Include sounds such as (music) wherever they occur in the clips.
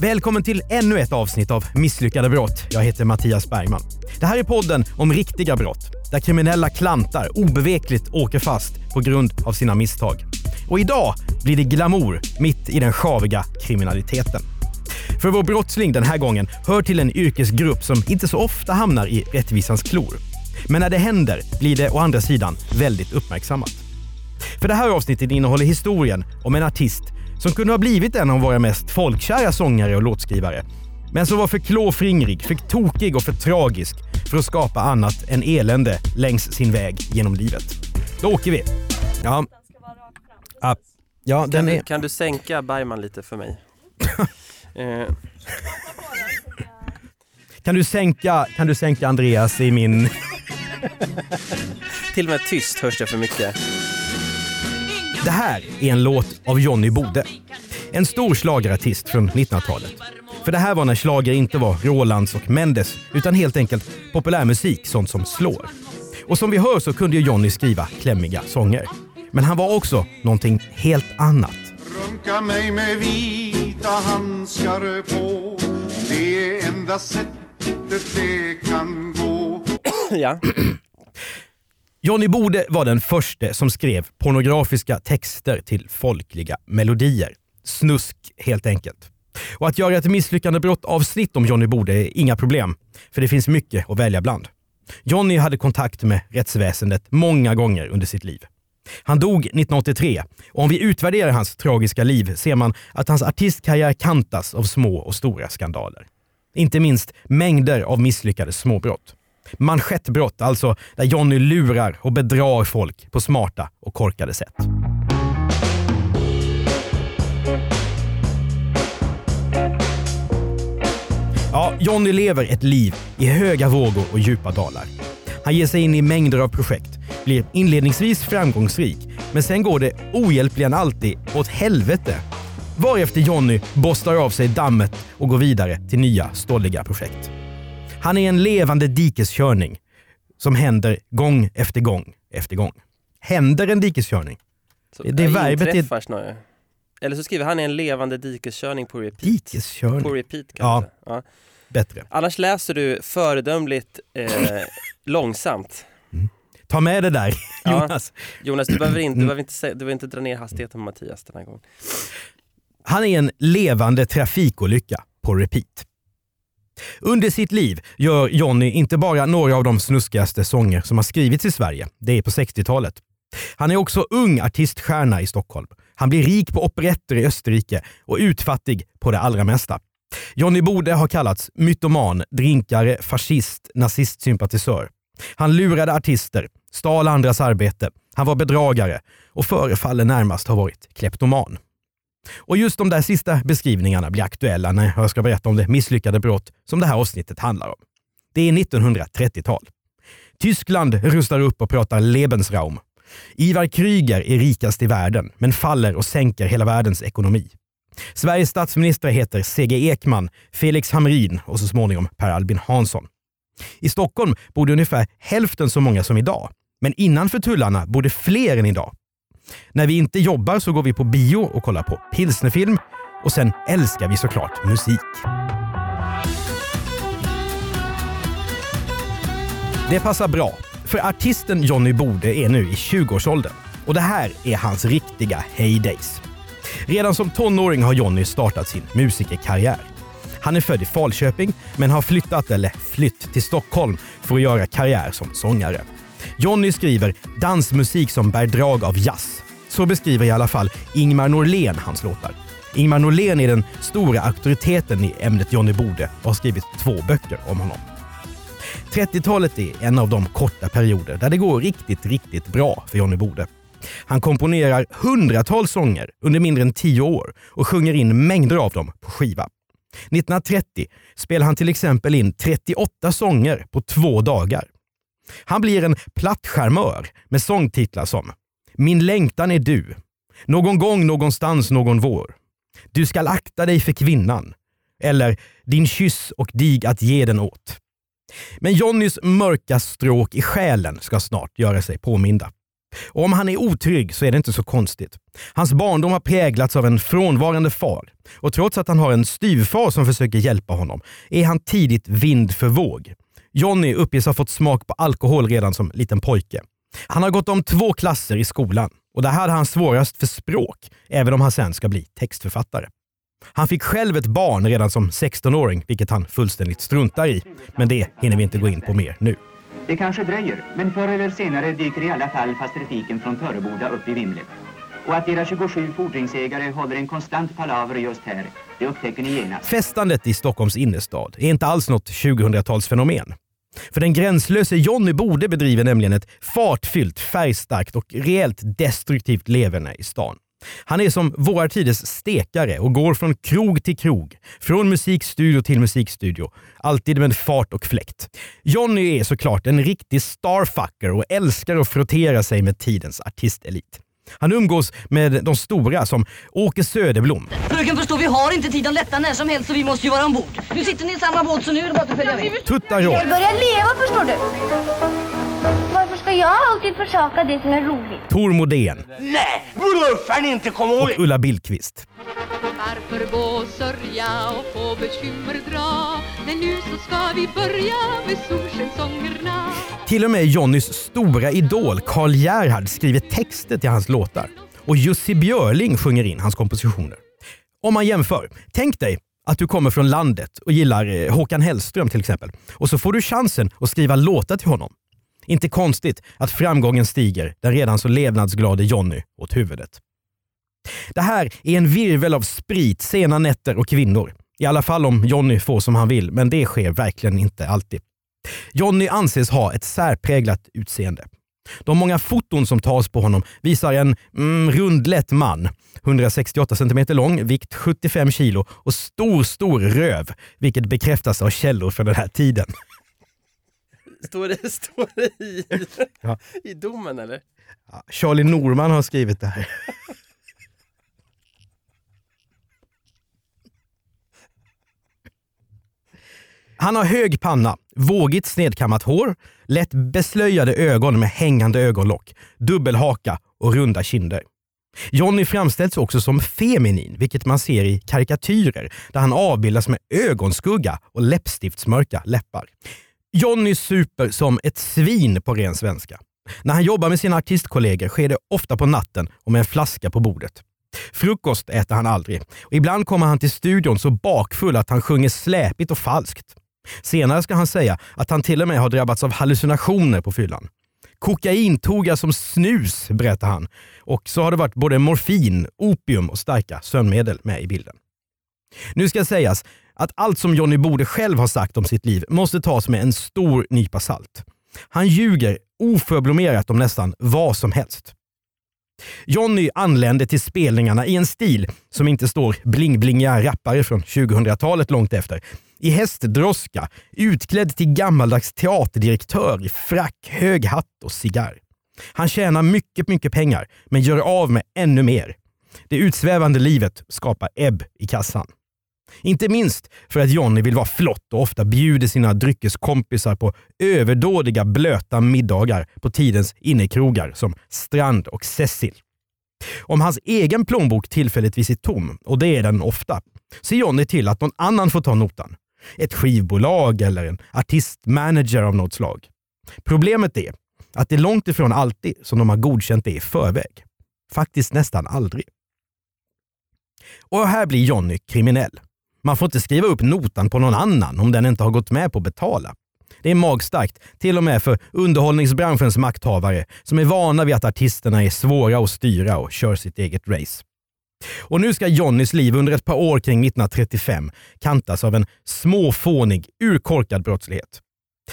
Välkommen till ännu ett avsnitt av Misslyckade brott. Jag heter Mattias Bergman. Det här är podden om riktiga brott, där kriminella klantar obevekligt åker fast på grund av sina misstag. Och idag blir det glamour mitt i den sjaviga kriminaliteten. För vår brottsling den här gången hör till en yrkesgrupp som inte så ofta hamnar i rättvisans klor. Men när det händer blir det å andra sidan väldigt uppmärksammat. För det här avsnittet innehåller historien om en artist som kunde ha blivit en av våra mest folkkära sångare och låtskrivare. Men som var för klåfingrig, för tokig och för tragisk för att skapa annat än elände längs sin väg genom livet. Då åker vi! Ja, ja, den är... kan du sänka Bergman lite för mig? (laughs) eh, Kan du sänka, kan du sänka Andreas i min... till och med tyst hörs det för mycket. Det här är en låt av Johnny Bode. En stor schlagerartist från 1900-talet. För det här var när schlager inte var Rolands och Mendes utan helt enkelt populärmusik, sånt som slår. Och som vi hör så kunde ju Johnny skriva klämmiga sånger. Men han var också någonting helt annat. Runka mig med vita handskar på Det är enda sättet det kan gå ja. Johnny Bode var den första som skrev pornografiska texter till folkliga melodier. Snusk helt enkelt. Och att göra ett misslyckande brott avsnitt om Johnny Bode är inga problem, för det finns mycket att välja bland. Johnny hade kontakt med rättsväsendet många gånger under sitt liv. Han dog 1983 och om vi utvärderar hans tragiska liv ser man att hans artistkarriär kantas av små och stora skandaler. Inte minst mängder av misslyckade småbrott. Manschettbrott, alltså där Johnny lurar och bedrar folk på smarta och korkade sätt. Ja, Johnny lever ett liv i höga vågor och djupa dalar. Han ger sig in i mängder av projekt, blir inledningsvis framgångsrik, men sen går det ohjälpligen alltid åt helvete. Varefter Johnny borstar av sig dammet och går vidare till nya stolliga projekt. Han är en levande dikeskörning som händer gång efter gång efter gång. Händer en dikeskörning? Så, Det är eh, verbet inträffar snarare. Eller så skriver han är en levande dikeskörning på repeat. På Dikeskörning? repeat kan Ja. ja. Bättre. Annars läser du föredömligt eh, (laughs) långsamt. Ta med det där Ja. Jonas. Jonas, du behöver, inte, du Mm. behöver inte, du behöver inte dra ner hastigheten på Mattias den här gången. Han är en levande trafikolycka på repeat. Under sitt liv gör Johnny inte bara några av de snuskigaste sånger som har skrivits i Sverige. Det är på 60-talet. Han är också ung artiststjärna i Stockholm. Han blir rik på operetter i Österrike och utfattig på det allra mesta. Johnny Bode har kallats mytoman, drinkare, fascist, nazistsympatisör. Han lurade artister, stal andras arbete, han var bedragare och förefaller närmast ha varit kleptoman. Och just de där sista beskrivningarna blir aktuella när jag ska berätta om det misslyckade brott som det här avsnittet handlar om. Det är 1930-tal. Tyskland rustar upp och pratar Lebensraum. Ivar Kryger är rikast i världen, men faller och sänker hela världens ekonomi. Sveriges statsminister heter C.G. Ekman, Felix Hamrin och så småningom Per Albin Hansson. I Stockholm bor det ungefär hälften så många som idag. Men innanför tullarna bor det fler än idag. När vi inte jobbar så går vi på bio och kollar på pilsnerfilm och sen älskar vi såklart musik. Det passar bra, för artisten Johnny Bode är nu i 20-årsåldern och det här är hans riktiga heydays. Redan som tonåring har Johnny startat sin musikerkarriär. Han är född i Falköping men har flyttat, eller flytt, till Stockholm för att göra karriär som sångare. Jonny skriver dansmusik som bär drag av jazz. Så beskriver i alla fall Ingmar Norlén hans låtar. Ingmar Norlén är den stora auktoriteten i ämnet Johnny Bode och har skrivit två böcker om honom. 30-talet är en av de korta perioder där det går riktigt, riktigt bra för Johnny Bode. Han komponerar hundratals sånger under mindre än tio år och sjunger in mängder av dem på skiva. 1930 spelar han till exempel in 38 sånger på två dagar. Han blir en plattskärmör med sångtitlar som Min längtan är du, Någon gång någonstans någon vår, Du skall akta dig för kvinnan eller Din kyss och dig att ge den åt. Men Johnnys mörka stråk i själen ska snart göra sig påminda. Och om han är otrygg så är det inte så konstigt. Hans barndom har präglats av en frånvarande far och trots att han har en styvfar som försöker hjälpa honom är han tidigt vind för våg. Johnny uppges ha fått smak på alkohol redan som liten pojke. Han har gått om två klasser i skolan och där hade han svårast för språk, även om han sen ska bli textförfattare. Han fick själv ett barn redan som 16-åring, vilket han fullständigt struntar i. Men det hinner vi inte gå in på mer nu. Det kanske dröjer, men förr eller senare dyker i alla fall fast trafiken från Töreboda upp i vimlet. Och att era 27 fordringsägare håller en konstant palaver just här, det upptäcker ni genast. Festandet i Stockholms innerstad är inte alls något 2000-talsfenomen. För den gränslöse Johnny Bode bedriver nämligen ett fartfyllt, färgstarkt och rejält destruktivt leverne i stan. Han är som våra tiders stekare och går från krog till krog, från musikstudio till musikstudio, alltid med fart och fläkt. Johnny är såklart en riktig starfucker och älskar att frottera sig med tidens artistelit. Han umgås med de stora som Åke Söderblom, Fröken förstår, vi har inte tid att lätta när som helst så vi måste ju vara ombord. Nu sitter ni i samma båt så nu är det bara att följa med. Tutta Roy Jag börjar leva förstår du. Varför ska jag alltid försaka det som är roligt? Tor Modén Nej, bluffar inte, kom ihåg och Ulla Billqvist för vår sörja och få bekymmer dra Men nu så ska vi börja med solskenssångerna. Till och med Jonnys stora idol Karl Gerhard skriver texter till hans låtar. Och Jussi Björling sjunger in hans kompositioner. Om man jämför, tänk dig att du kommer från landet och gillar eh, Håkan Hellström till exempel. Och så får du chansen att skriva låtar till honom. Inte konstigt att framgången stiger den redan så levnadsglade Jonny åt huvudet. Det här är en virvel av sprit, sena nätter och kvinnor. I alla fall om Johnny får som han vill, men det sker verkligen inte alltid. Johnny anses ha ett särpräglat utseende. De många foton som tas på honom visar en mm, rundlätt man, 168 cm lång, vikt 75 kilo och stor, stor röv, vilket bekräftas av källor från den här tiden. Står det, står det i, Ja. i domen eller? Charlie Norman har skrivit det här. Han har hög panna, vågigt snedkammat hår, lätt beslöjade ögon med hängande ögonlock, dubbelhaka och runda kinder. Johnny framställs också som feminin, vilket man ser i karikatyrer där han avbildas med ögonskugga och läppstiftsmörka läppar. Johnny super som ett svin på ren svenska. När han jobbar med sina artistkollegor sker det ofta på natten och med en flaska på bordet. Frukost äter han aldrig och ibland kommer han till studion så bakfull att han sjunger släpigt och falskt. Senare ska han säga att han till och med har drabbats av hallucinationer på fyllan. Kokain tog jag som snus, berättar han. Och så har det varit både morfin, opium och starka sömnmedel med i bilden. Nu ska sägas att allt som Johnny Bode själv har sagt om sitt liv måste tas med en stor nypa salt. Han ljuger oförblommerat om nästan vad som helst. Johnny anlände till spelningarna i en stil som inte står bling-blingiga rappare från 2000-talet långt efter. I hästdroska, utklädd till gammaldags teaterdirektör i frack, hög hatt och cigarr. Han tjänar mycket, mycket pengar, men gör av med ännu mer. Det utsvävande livet skapar ebb i kassan. Inte minst för att Johnny vill vara flott och ofta bjuder sina dryckeskompisar på överdådiga blöta middagar på tidens innekrogar som Strand och Cecil. Om hans egen plånbok tillfälligtvis är tom, och det är den ofta, ser Johnny till att någon annan får ta notan. Ett skivbolag eller en artistmanager av något slag. Problemet är att det är långt ifrån alltid som de har godkänt det i förväg. Faktiskt nästan aldrig. Och här blir Johnny kriminell. Man får inte skriva upp notan på någon annan om den inte har gått med på att betala. Det är magstarkt, till och med för underhållningsbranschens makthavare som är vana vid att artisterna är svåra att styra och kör sitt eget race. Och nu ska Johnnys liv under ett par år kring 1935 kantas av en småfånig, urkorkad brottslighet.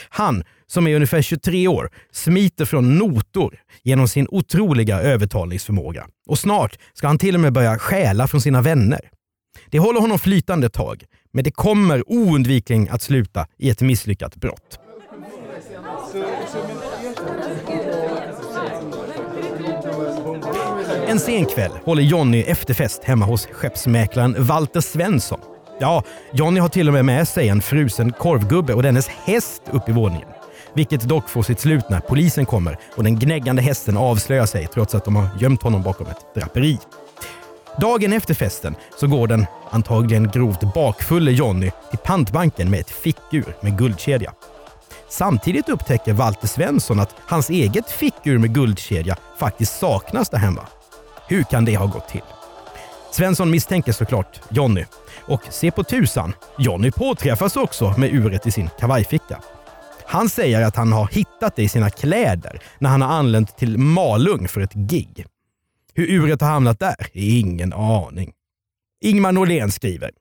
Han, som är ungefär 23 år, smiter från notor genom sin otroliga övertalningsförmåga. Och snart ska han till och med börja stjäla från sina vänner. Det håller honom flytande ett tag, men det kommer oundvikligen att sluta i ett misslyckat brott. En sen kväll håller Jonny efterfest hemma hos skeppsmäklaren Walter Svensson. Ja, Jonny har till och med med sig en frusen korvgubbe och dennes häst upp i våningen. Vilket dock får sitt slut när polisen kommer och den gnäggande hästen avslöjar sig trots att de har gömt honom bakom ett draperi. Dagen efter festen så går den antagligen grovt bakfulle Jonny till pantbanken med ett fickur med guldkedja. Samtidigt upptäcker Walter Svensson att hans eget fickur med guldkedja faktiskt saknas där hemma. Hur kan det ha gått till? Svensson misstänker såklart Jonny. Och se på tusan, Jonny påträffas också med uret i sin kavajficka. Han säger att han har hittat det i sina kläder när han har anlänt till Malung för ett gig. Hur uret har hamnat där är ingen aning. Ingmar Norlén skriver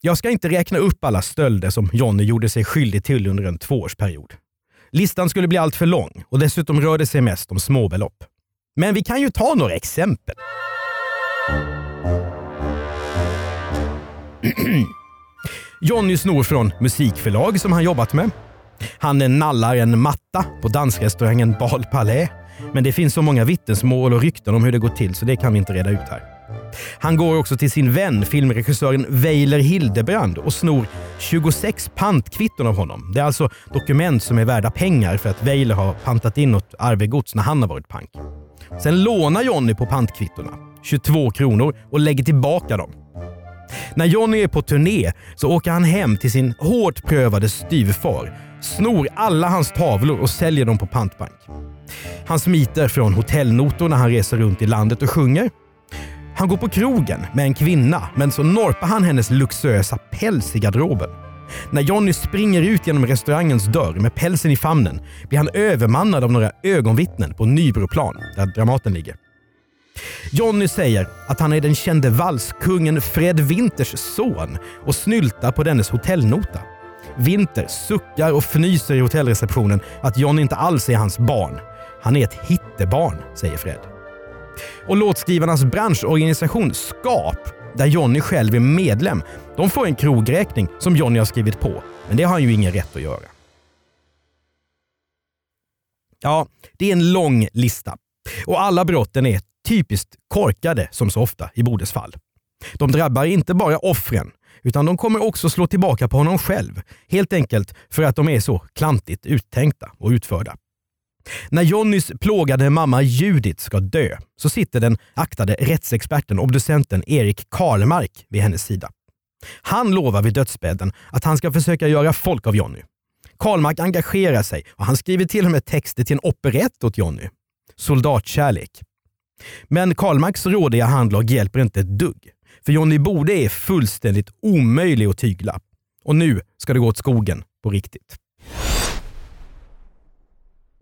jag ska inte räkna upp alla stölder som Jonny gjorde sig skyldig till under en tvåårsperiod. Listan skulle bli allt för lång och dessutom rör det sig mest om småbelopp. Men vi kan ju ta några exempel. (clears throat) Jonny snor från musikförlag som han jobbat med. Han nallar en matta på dansrestaurangen Bal Palais. Men det finns så många vittnesmål och rykten om hur det går till så det kan vi inte reda ut här. Han går också till sin vän, filmregissören Weiler Hildebrand och snor 26 pantkvitton av honom. Det är alltså dokument som är värda pengar för att Weiler har pantat in något arvegods när han har varit pank. Sen lånar Jonny på pantkvittona, 22 kronor, och lägger tillbaka dem. När Jonny är på turné så åker han hem till sin hårt prövade styvfar, snor alla hans tavlor och säljer dem på pantbank. Han smiter från hotellnotor när han reser runt i landet och sjunger. Han går på krogen med en kvinna, men så norpar han hennes luxuösa päls i garderoben. När Johnny springer ut genom restaurangens dörr med pälsen i famnen blir han övermannad av några ögonvittnen på Nybroplan, där Dramaten ligger. Johnny säger att han är den kände valskungen Fred Winters son och snyltar på dennes hotellnota. Winter suckar och fnyser i hotellreceptionen att Johnny inte alls är hans barn. Han är ett hittebarn, säger Fred. Och låtskrivarnas branschorganisation SKAP, där Jonny själv är medlem, de får en krogräkning som Jonny har skrivit på. Men det har han ju ingen rätt att göra. Ja, det är en lång lista. Och alla brotten är typiskt korkade som så ofta i Bodes fall. De drabbar inte bara offren, utan de kommer också slå tillbaka på honom själv. Helt enkelt för att de är så klantigt uttänkta och utförda. När Jonnys plågade mamma Judith ska dö så sitter den aktade rättsexperten och docenten Erik Karlmark vid hennes sida. Han lovar vid dödsbädden att han ska försöka göra folk av Jonny. Karlmark engagerar sig och han skriver till och med texter till en operett åt Jonny. Soldatkärlek. Men Karlmarks rådiga handlag hjälper inte ett dugg. För Jonny Bode är fullständigt omöjlig att tygla. Och nu ska det gå åt skogen på riktigt.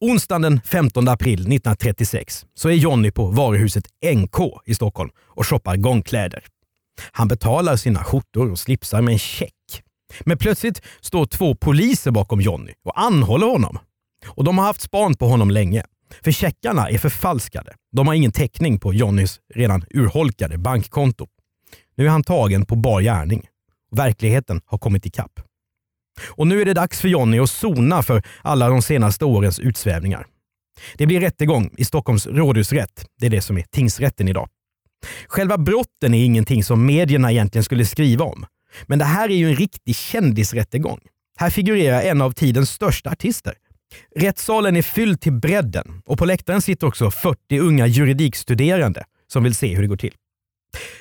Onsdagen den 15 april 1936 så är Jonny på varuhuset NK i Stockholm och shoppar gångkläder. Han betalar sina skjortor och slipsar med en check. Men plötsligt står två poliser bakom Jonny och anhåller honom. Och de har haft span på honom länge. För checkarna är förfalskade. De har ingen täckning på Jonnys redan urholkade bankkonto. Nu är han tagen på bar gärning. Verkligheten har kommit ikapp. Och nu är det dags för Jonny att sona för alla de senaste årens utsvävningar. Det blir rättegång i Stockholms rådhusrätt. Det är det som är tingsrätten idag. Själva brotten är ingenting som medierna egentligen skulle skriva om. Men det här är ju en riktig kändisrättegång. Här figurerar en av tidens största artister. Rättssalen är fylld till bredden och på läktaren sitter också 40 unga juridikstuderande som vill se hur det går till.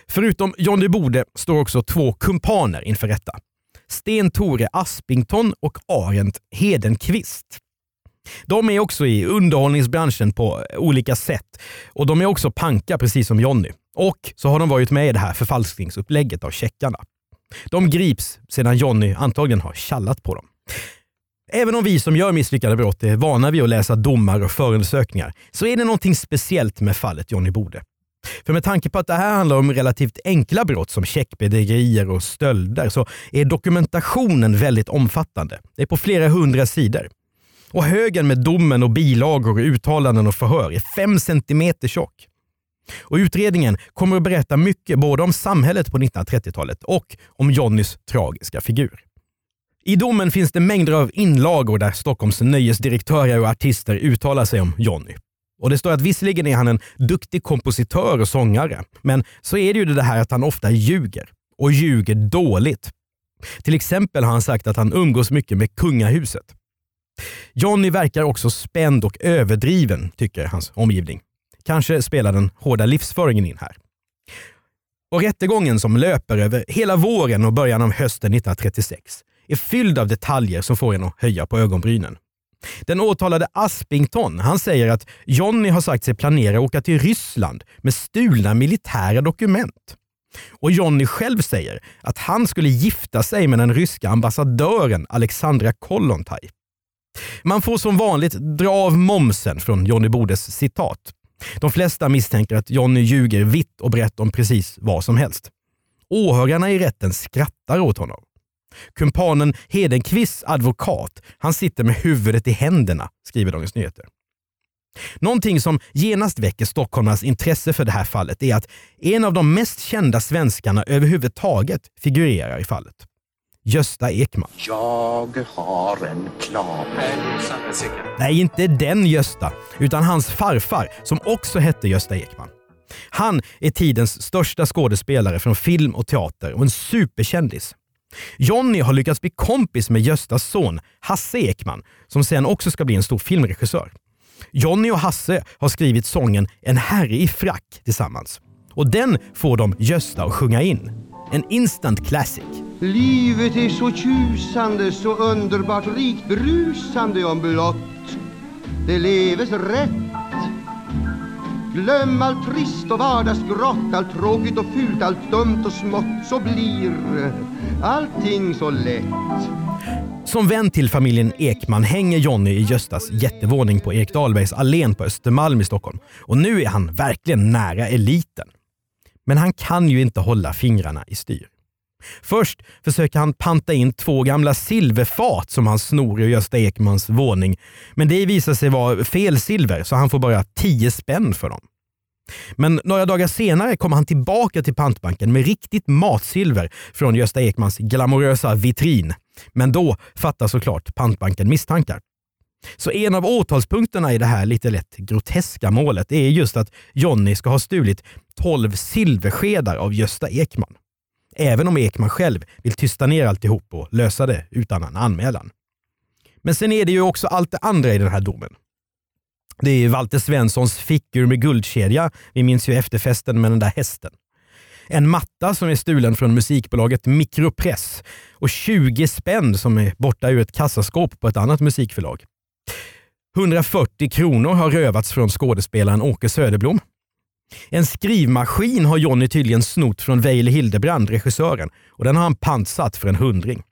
Förutom Johnny Bode står också två kumpaner inför rätta. Sten-Tore Aspington och Arent Hedenqvist. De är också i underhållningsbranschen på olika sätt och de är också panka precis som Jonny. Och så har de varit med i det här förfalskningsupplägget av checkarna. De grips sedan Jonny antagligen har kallat på dem. Även om vi som gör misslyckade brott är vana vid att läsa domar och förundersökningar så är det någonting speciellt med fallet Jonny Bode. För med tanke på att det här handlar om relativt enkla brott som checkbedrägerier och stölder så är dokumentationen väldigt omfattande. Det är på flera hundra sidor. Och högen med domen och bilagor, uttalanden och förhör är fem centimeter tjock. Och utredningen kommer att berätta mycket både om samhället på 1930-talet och om Johnnys tragiska figur. I domen finns det mängder av inlagor där Stockholms nöjesdirektörer och artister uttalar sig om Johnny. Och Det står att visserligen är han en duktig kompositör och sångare, men så är det ju det här att han ofta ljuger. Och ljuger dåligt. Till exempel har han sagt att han umgås mycket med kungahuset. Johnny verkar också spänd och överdriven, tycker hans omgivning. Kanske spelar den hårda livsföringen in här. Och Rättegången som löper över hela våren och början av hösten 1936 är fylld av detaljer som får en att höja på ögonbrynen. Den åtalade Aspington han säger att Johnny har sagt sig planera att åka till Ryssland med stulna militära dokument. Och Johnny själv säger att han skulle gifta sig med den ryska ambassadören Alexandra Kollontaj. Man får som vanligt dra av momsen från Johnny Bodes citat. De flesta misstänker att Johnny ljuger vitt och brett om precis vad som helst. Åhörarna i rätten skrattar åt honom. Kumpanen Hedenqvists advokat, han sitter med huvudet i händerna, skriver Dagens Nyheter. Någonting som genast väcker stockholmarnas intresse för det här fallet är att en av de mest kända svenskarna överhuvudtaget figurerar i fallet. Gösta Ekman. Jag har en plan. Nej, inte den Gösta, utan hans farfar som också hette Gösta Ekman. Han är tidens största skådespelare från film och teater och en superkändis. Jonny har lyckats bli kompis med Göstas son Hasse Ekman som sen också ska bli en stor filmregissör. Jonny och Hasse har skrivit sången En herre i frack tillsammans. Och den får de Gösta att sjunga in. En instant classic. Livet är så tjusande, så underbart rikt brusande om blott det leves rätt. Glöm allt trist och vardagsgrått, allt tråkigt och fult, allt dumt och smått, så blir eh, allting så lätt. Som vän till familjen Ekman hänger Jonny i Göstas jättevåning på Erik Dahlbergs allén på Östermalm i Stockholm. Och nu är han verkligen nära eliten. Men han kan ju inte hålla fingrarna i styr. Först försöker han panta in två gamla silverfat som han snor ur Gösta Ekmans våning. Men det visar sig vara fel silver så han får bara 10 spänn för dem. Men några dagar senare kommer han tillbaka till pantbanken med riktigt matsilver från Gösta Ekmans glamorösa vitrin. Men då fattar såklart pantbanken misstankar. Så en av åtalspunkterna i det här lite lätt groteska målet är just att Jonny ska ha stulit 12 silverskedar av Gösta Ekman. Även om Ekman själv vill tysta ner alltihop och lösa det utan en anmälan. Men sen är det ju också allt det andra i den här domen. Det är Walter Svenssons fickur med guldkedja. Vi minns ju efterfesten med den där hästen. En matta som är stulen från musikbolaget Mikropress och 20 spänn som är borta ur ett kassaskåp på ett annat musikförlag. 140 kronor har rövats från skådespelaren Åke Söderblom. En skrivmaskin har Jonny tydligen snott från Veile Hildebrand, regissören, och den har han pantsatt för en hundring.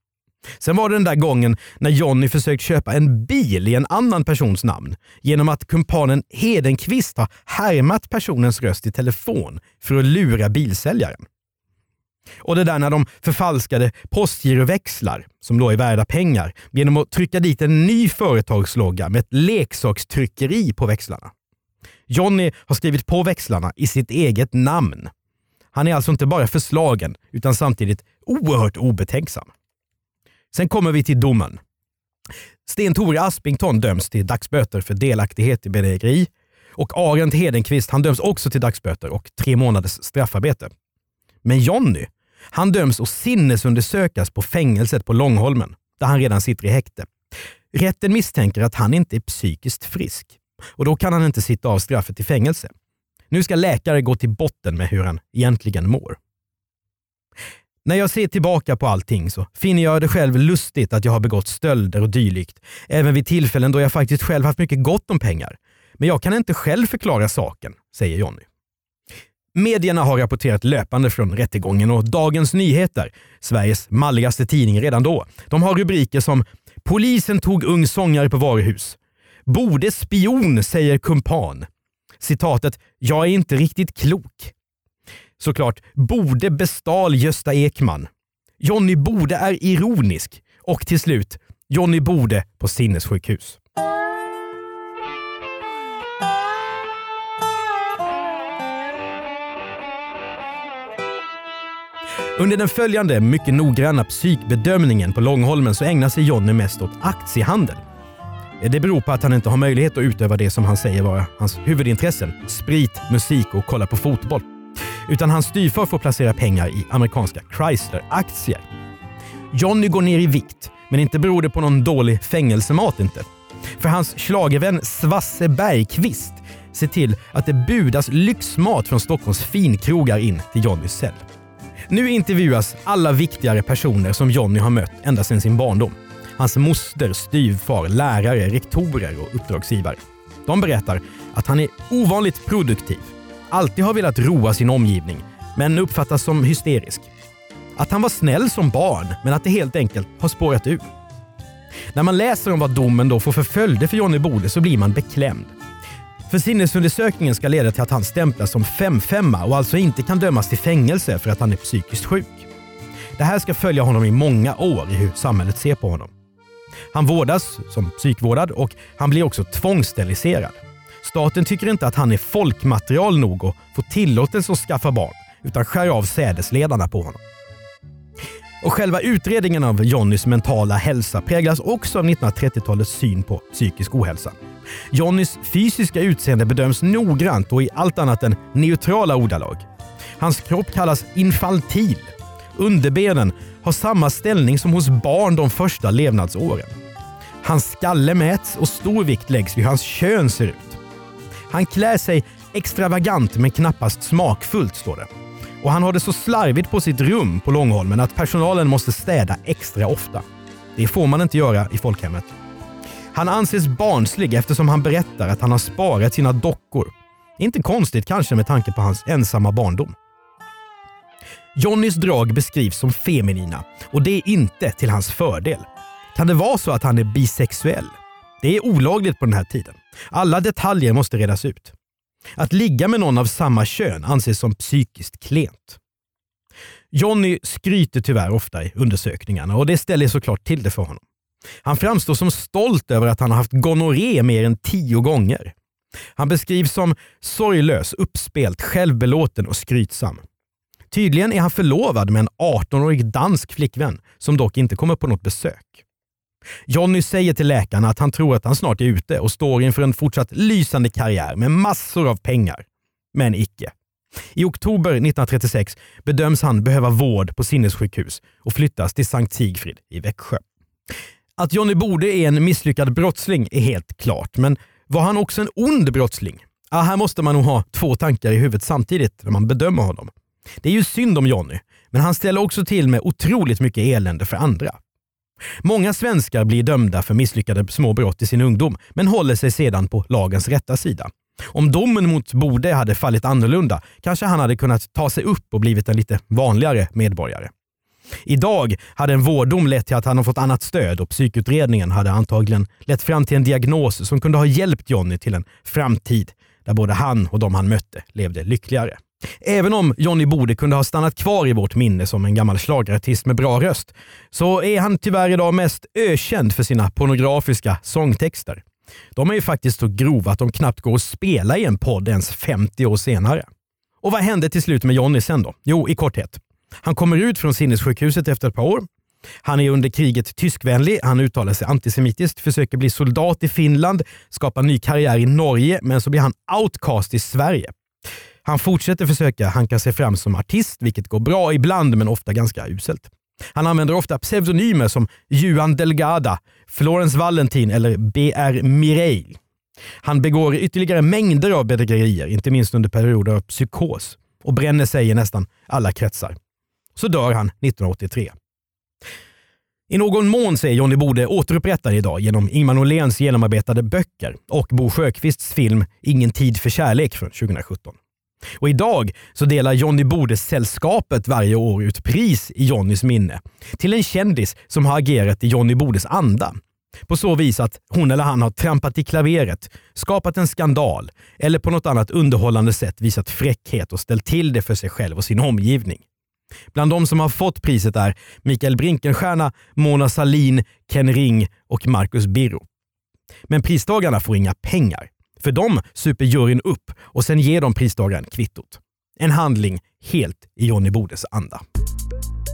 Sen var det den där gången när Jonny försökt köpa en bil i en annan persons namn genom att kumpanen Hedenqvist har härmat personens röst i telefon för att lura bilsäljaren. Och det där när de förfalskade postgiroväxlar, som då är värda pengar, genom att trycka dit en ny företagslogga med ett leksakstryckeri på växlarna. Jonny har skrivit på växlarna i sitt eget namn. Han är alltså inte bara förslagen, utan samtidigt oerhört obetänksam. Sen kommer vi till domen. Sten-Tore Aspington döms till dagsböter för delaktighet i bedrägeri och Arent Hedenqvist han döms också till dagsböter och tre månaders straffarbete. Men Jonny, han döms att sinnesundersökas på fängelset på Långholmen, där han redan sitter i häkte. Rätten misstänker att han inte är psykiskt frisk och då kan han inte sitta av straffet i fängelse. Nu ska läkare gå till botten med hur han egentligen mår. När jag ser tillbaka på allting så finner jag det själv lustigt att jag har begått stölder och dylikt, även vid tillfällen då jag faktiskt själv haft mycket gott om pengar. Men jag kan inte själv förklara saken, säger Jonny. Medierna har rapporterat löpande från rättegången och Dagens Nyheter, Sveriges malligaste tidning redan då, de har rubriker som “Polisen tog ung sångare på varuhus”, “Borde spion säger kumpan”, citatet “Jag är inte riktigt klok”, såklart “Borde bestal Gösta Ekman”, “Johnny Bode är ironisk” och till slut “Johnny Bode på sinnessjukhus”. Under den följande mycket noggranna psykbedömningen på Långholmen så ägnar sig Jonny mest åt aktiehandel. Det beror på att han inte har möjlighet att utöva det som han säger vara hans huvudintressen, sprit, musik och kolla på fotboll. Utan hans styvfar får placera pengar i amerikanska Chrysler-aktier. Johnny går ner i vikt, men inte beror det på någon dålig fängelsemat inte. För hans schlagervän Svasse Bergqvist ser till att det budas lyxmat från Stockholms finkrogar in till Johnnys cell. Nu intervjuas alla viktigare personer som Johnny har mött ända sedan sin barndom. Hans moster, styvfar, lärare, rektorer och uppdragsgivare. De berättar att han är ovanligt produktiv, alltid har velat roa sin omgivning, men uppfattas som hysterisk. Att han var snäll som barn, men att det helt enkelt har spårat ur. När man läser om vad domen då får för följder för Johnny Bode så blir man beklämd. För sinnesundersökningen ska leda till att han stämplas som 5-5 och alltså inte kan dömas till fängelse för att han är psykiskt sjuk. Det här ska följa honom i många år i hur samhället ser på honom. Han vårdas som psykvårdad och han blir också tvångssteriliserad. Staten tycker inte att han är folkmaterial nog och får tillåtelse att skaffa barn, utan skär av sädesledarna på honom. Och själva utredningen av Johnnys mentala hälsa präglas också av 1930-talets syn på psykisk ohälsa. Johnnys fysiska utseende bedöms noggrant och i allt annat än neutrala ordalag. Hans kropp kallas infantil. Underbenen har samma ställning som hos barn de första levnadsåren. Hans skalle mäts och stor vikt läggs vid hur hans kön ser ut. Han klär sig extravagant men knappast smakfullt, står det. Och han har det så slarvigt på sitt rum på Långholmen att personalen måste städa extra ofta. Det får man inte göra i folkhemmet. Han anses barnslig eftersom han berättar att han har sparat sina dockor. Inte konstigt kanske med tanke på hans ensamma barndom. Johnnys drag beskrivs som feminina och det är inte till hans fördel. Kan det vara så att han är bisexuell? Det är olagligt på den här tiden. Alla detaljer måste redas ut. Att ligga med någon av samma kön anses som psykiskt klent. Johnny skryter tyvärr ofta i undersökningarna och det ställer såklart till det för honom. Han framstår som stolt över att han har haft gonorré mer än tio gånger. Han beskrivs som sorglös, uppspelt, självbelåten och skrytsam. Tydligen är han förlovad med en 18-årig dansk flickvän som dock inte kommer på något besök. Jonny säger till läkarna att han tror att han snart är ute och står inför en fortsatt lysande karriär med massor av pengar. Men icke. I oktober 1936 bedöms han behöva vård på sinnessjukhus och flyttas till Sankt Sigfrid i Växjö. Att Johnny Bode är en misslyckad brottsling är helt klart, men var han också en ond brottsling? Ah, här måste man nog ha två tankar i huvudet samtidigt när man bedömer honom. Det är ju synd om Johnny, men han ställer också till med otroligt mycket elände för andra. Många svenskar blir dömda för misslyckade små brott i sin ungdom, men håller sig sedan på lagens rätta sida. Om domen mot Bode hade fallit annorlunda kanske han hade kunnat ta sig upp och blivit en lite vanligare medborgare. Idag hade en vårddom lett till att han har fått annat stöd och psykutredningen hade antagligen lett fram till en diagnos som kunde ha hjälpt Johnny till en framtid där både han och de han mötte levde lyckligare. Även om Johnny Bode kunde ha stannat kvar i vårt minne som en gammal schlagerartist med bra röst, så är han tyvärr idag mest ökänd för sina pornografiska sångtexter. De är ju faktiskt så grova att de knappt går att spela i en podd ens 50 år senare. Och vad hände till slut med Johnny sen då? Jo, i korthet. Han kommer ut från sinnessjukhuset efter ett par år. Han är under kriget tyskvänlig, han uttalar sig antisemitiskt, försöker bli soldat i Finland, skapar ny karriär i Norge, men så blir han outcast i Sverige. Han fortsätter försöka hanka sig fram som artist, vilket går bra ibland men ofta ganska uselt. Han använder ofta pseudonymer som Juan Delgada, Florence Valentin eller B.R. Mireille. Han begår ytterligare mängder av bedrägerier, inte minst under perioder av psykos och bränner sig i nästan alla kretsar. Så dör han 1983. I någon mån så är Johnny Bode återupprättad idag genom Ingmar Norléns genomarbetade böcker och Bo Sjökvists film Ingen tid för kärlek från 2017. Och idag så delar Johnny Bode-sällskapet varje år ut pris i Johnnys minne till en kändis som har agerat i Johnny Bodes anda. På så vis att hon eller han har trampat i klaveret, skapat en skandal eller på något annat underhållande sätt visat fräckhet och ställt till det för sig själv och sin omgivning. Bland de som har fått priset är Mikael Brinkenstierna, Mona Salin, Ken Ring och Marcus Birro. Men pristagarna får inga pengar. För dem super juryn upp och sen ger de pristagaren kvittot. En handling helt i Johnny Bodes anda.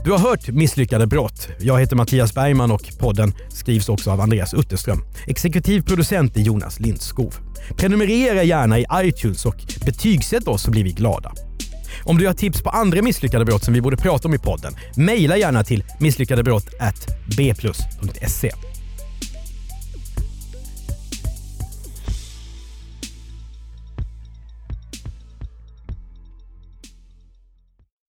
Du har hört Misslyckade brott. Jag heter Mattias Bergman och podden skrivs också av Andreas Utterström. Exekutiv producent är Jonas Lindskov. Prenumerera gärna i iTunes och betygsätt oss så blir vi glada. Om du har tips på andra misslyckade brott som vi borde prata om i podden, mejla gärna till misslyckadebrott.bplus.se.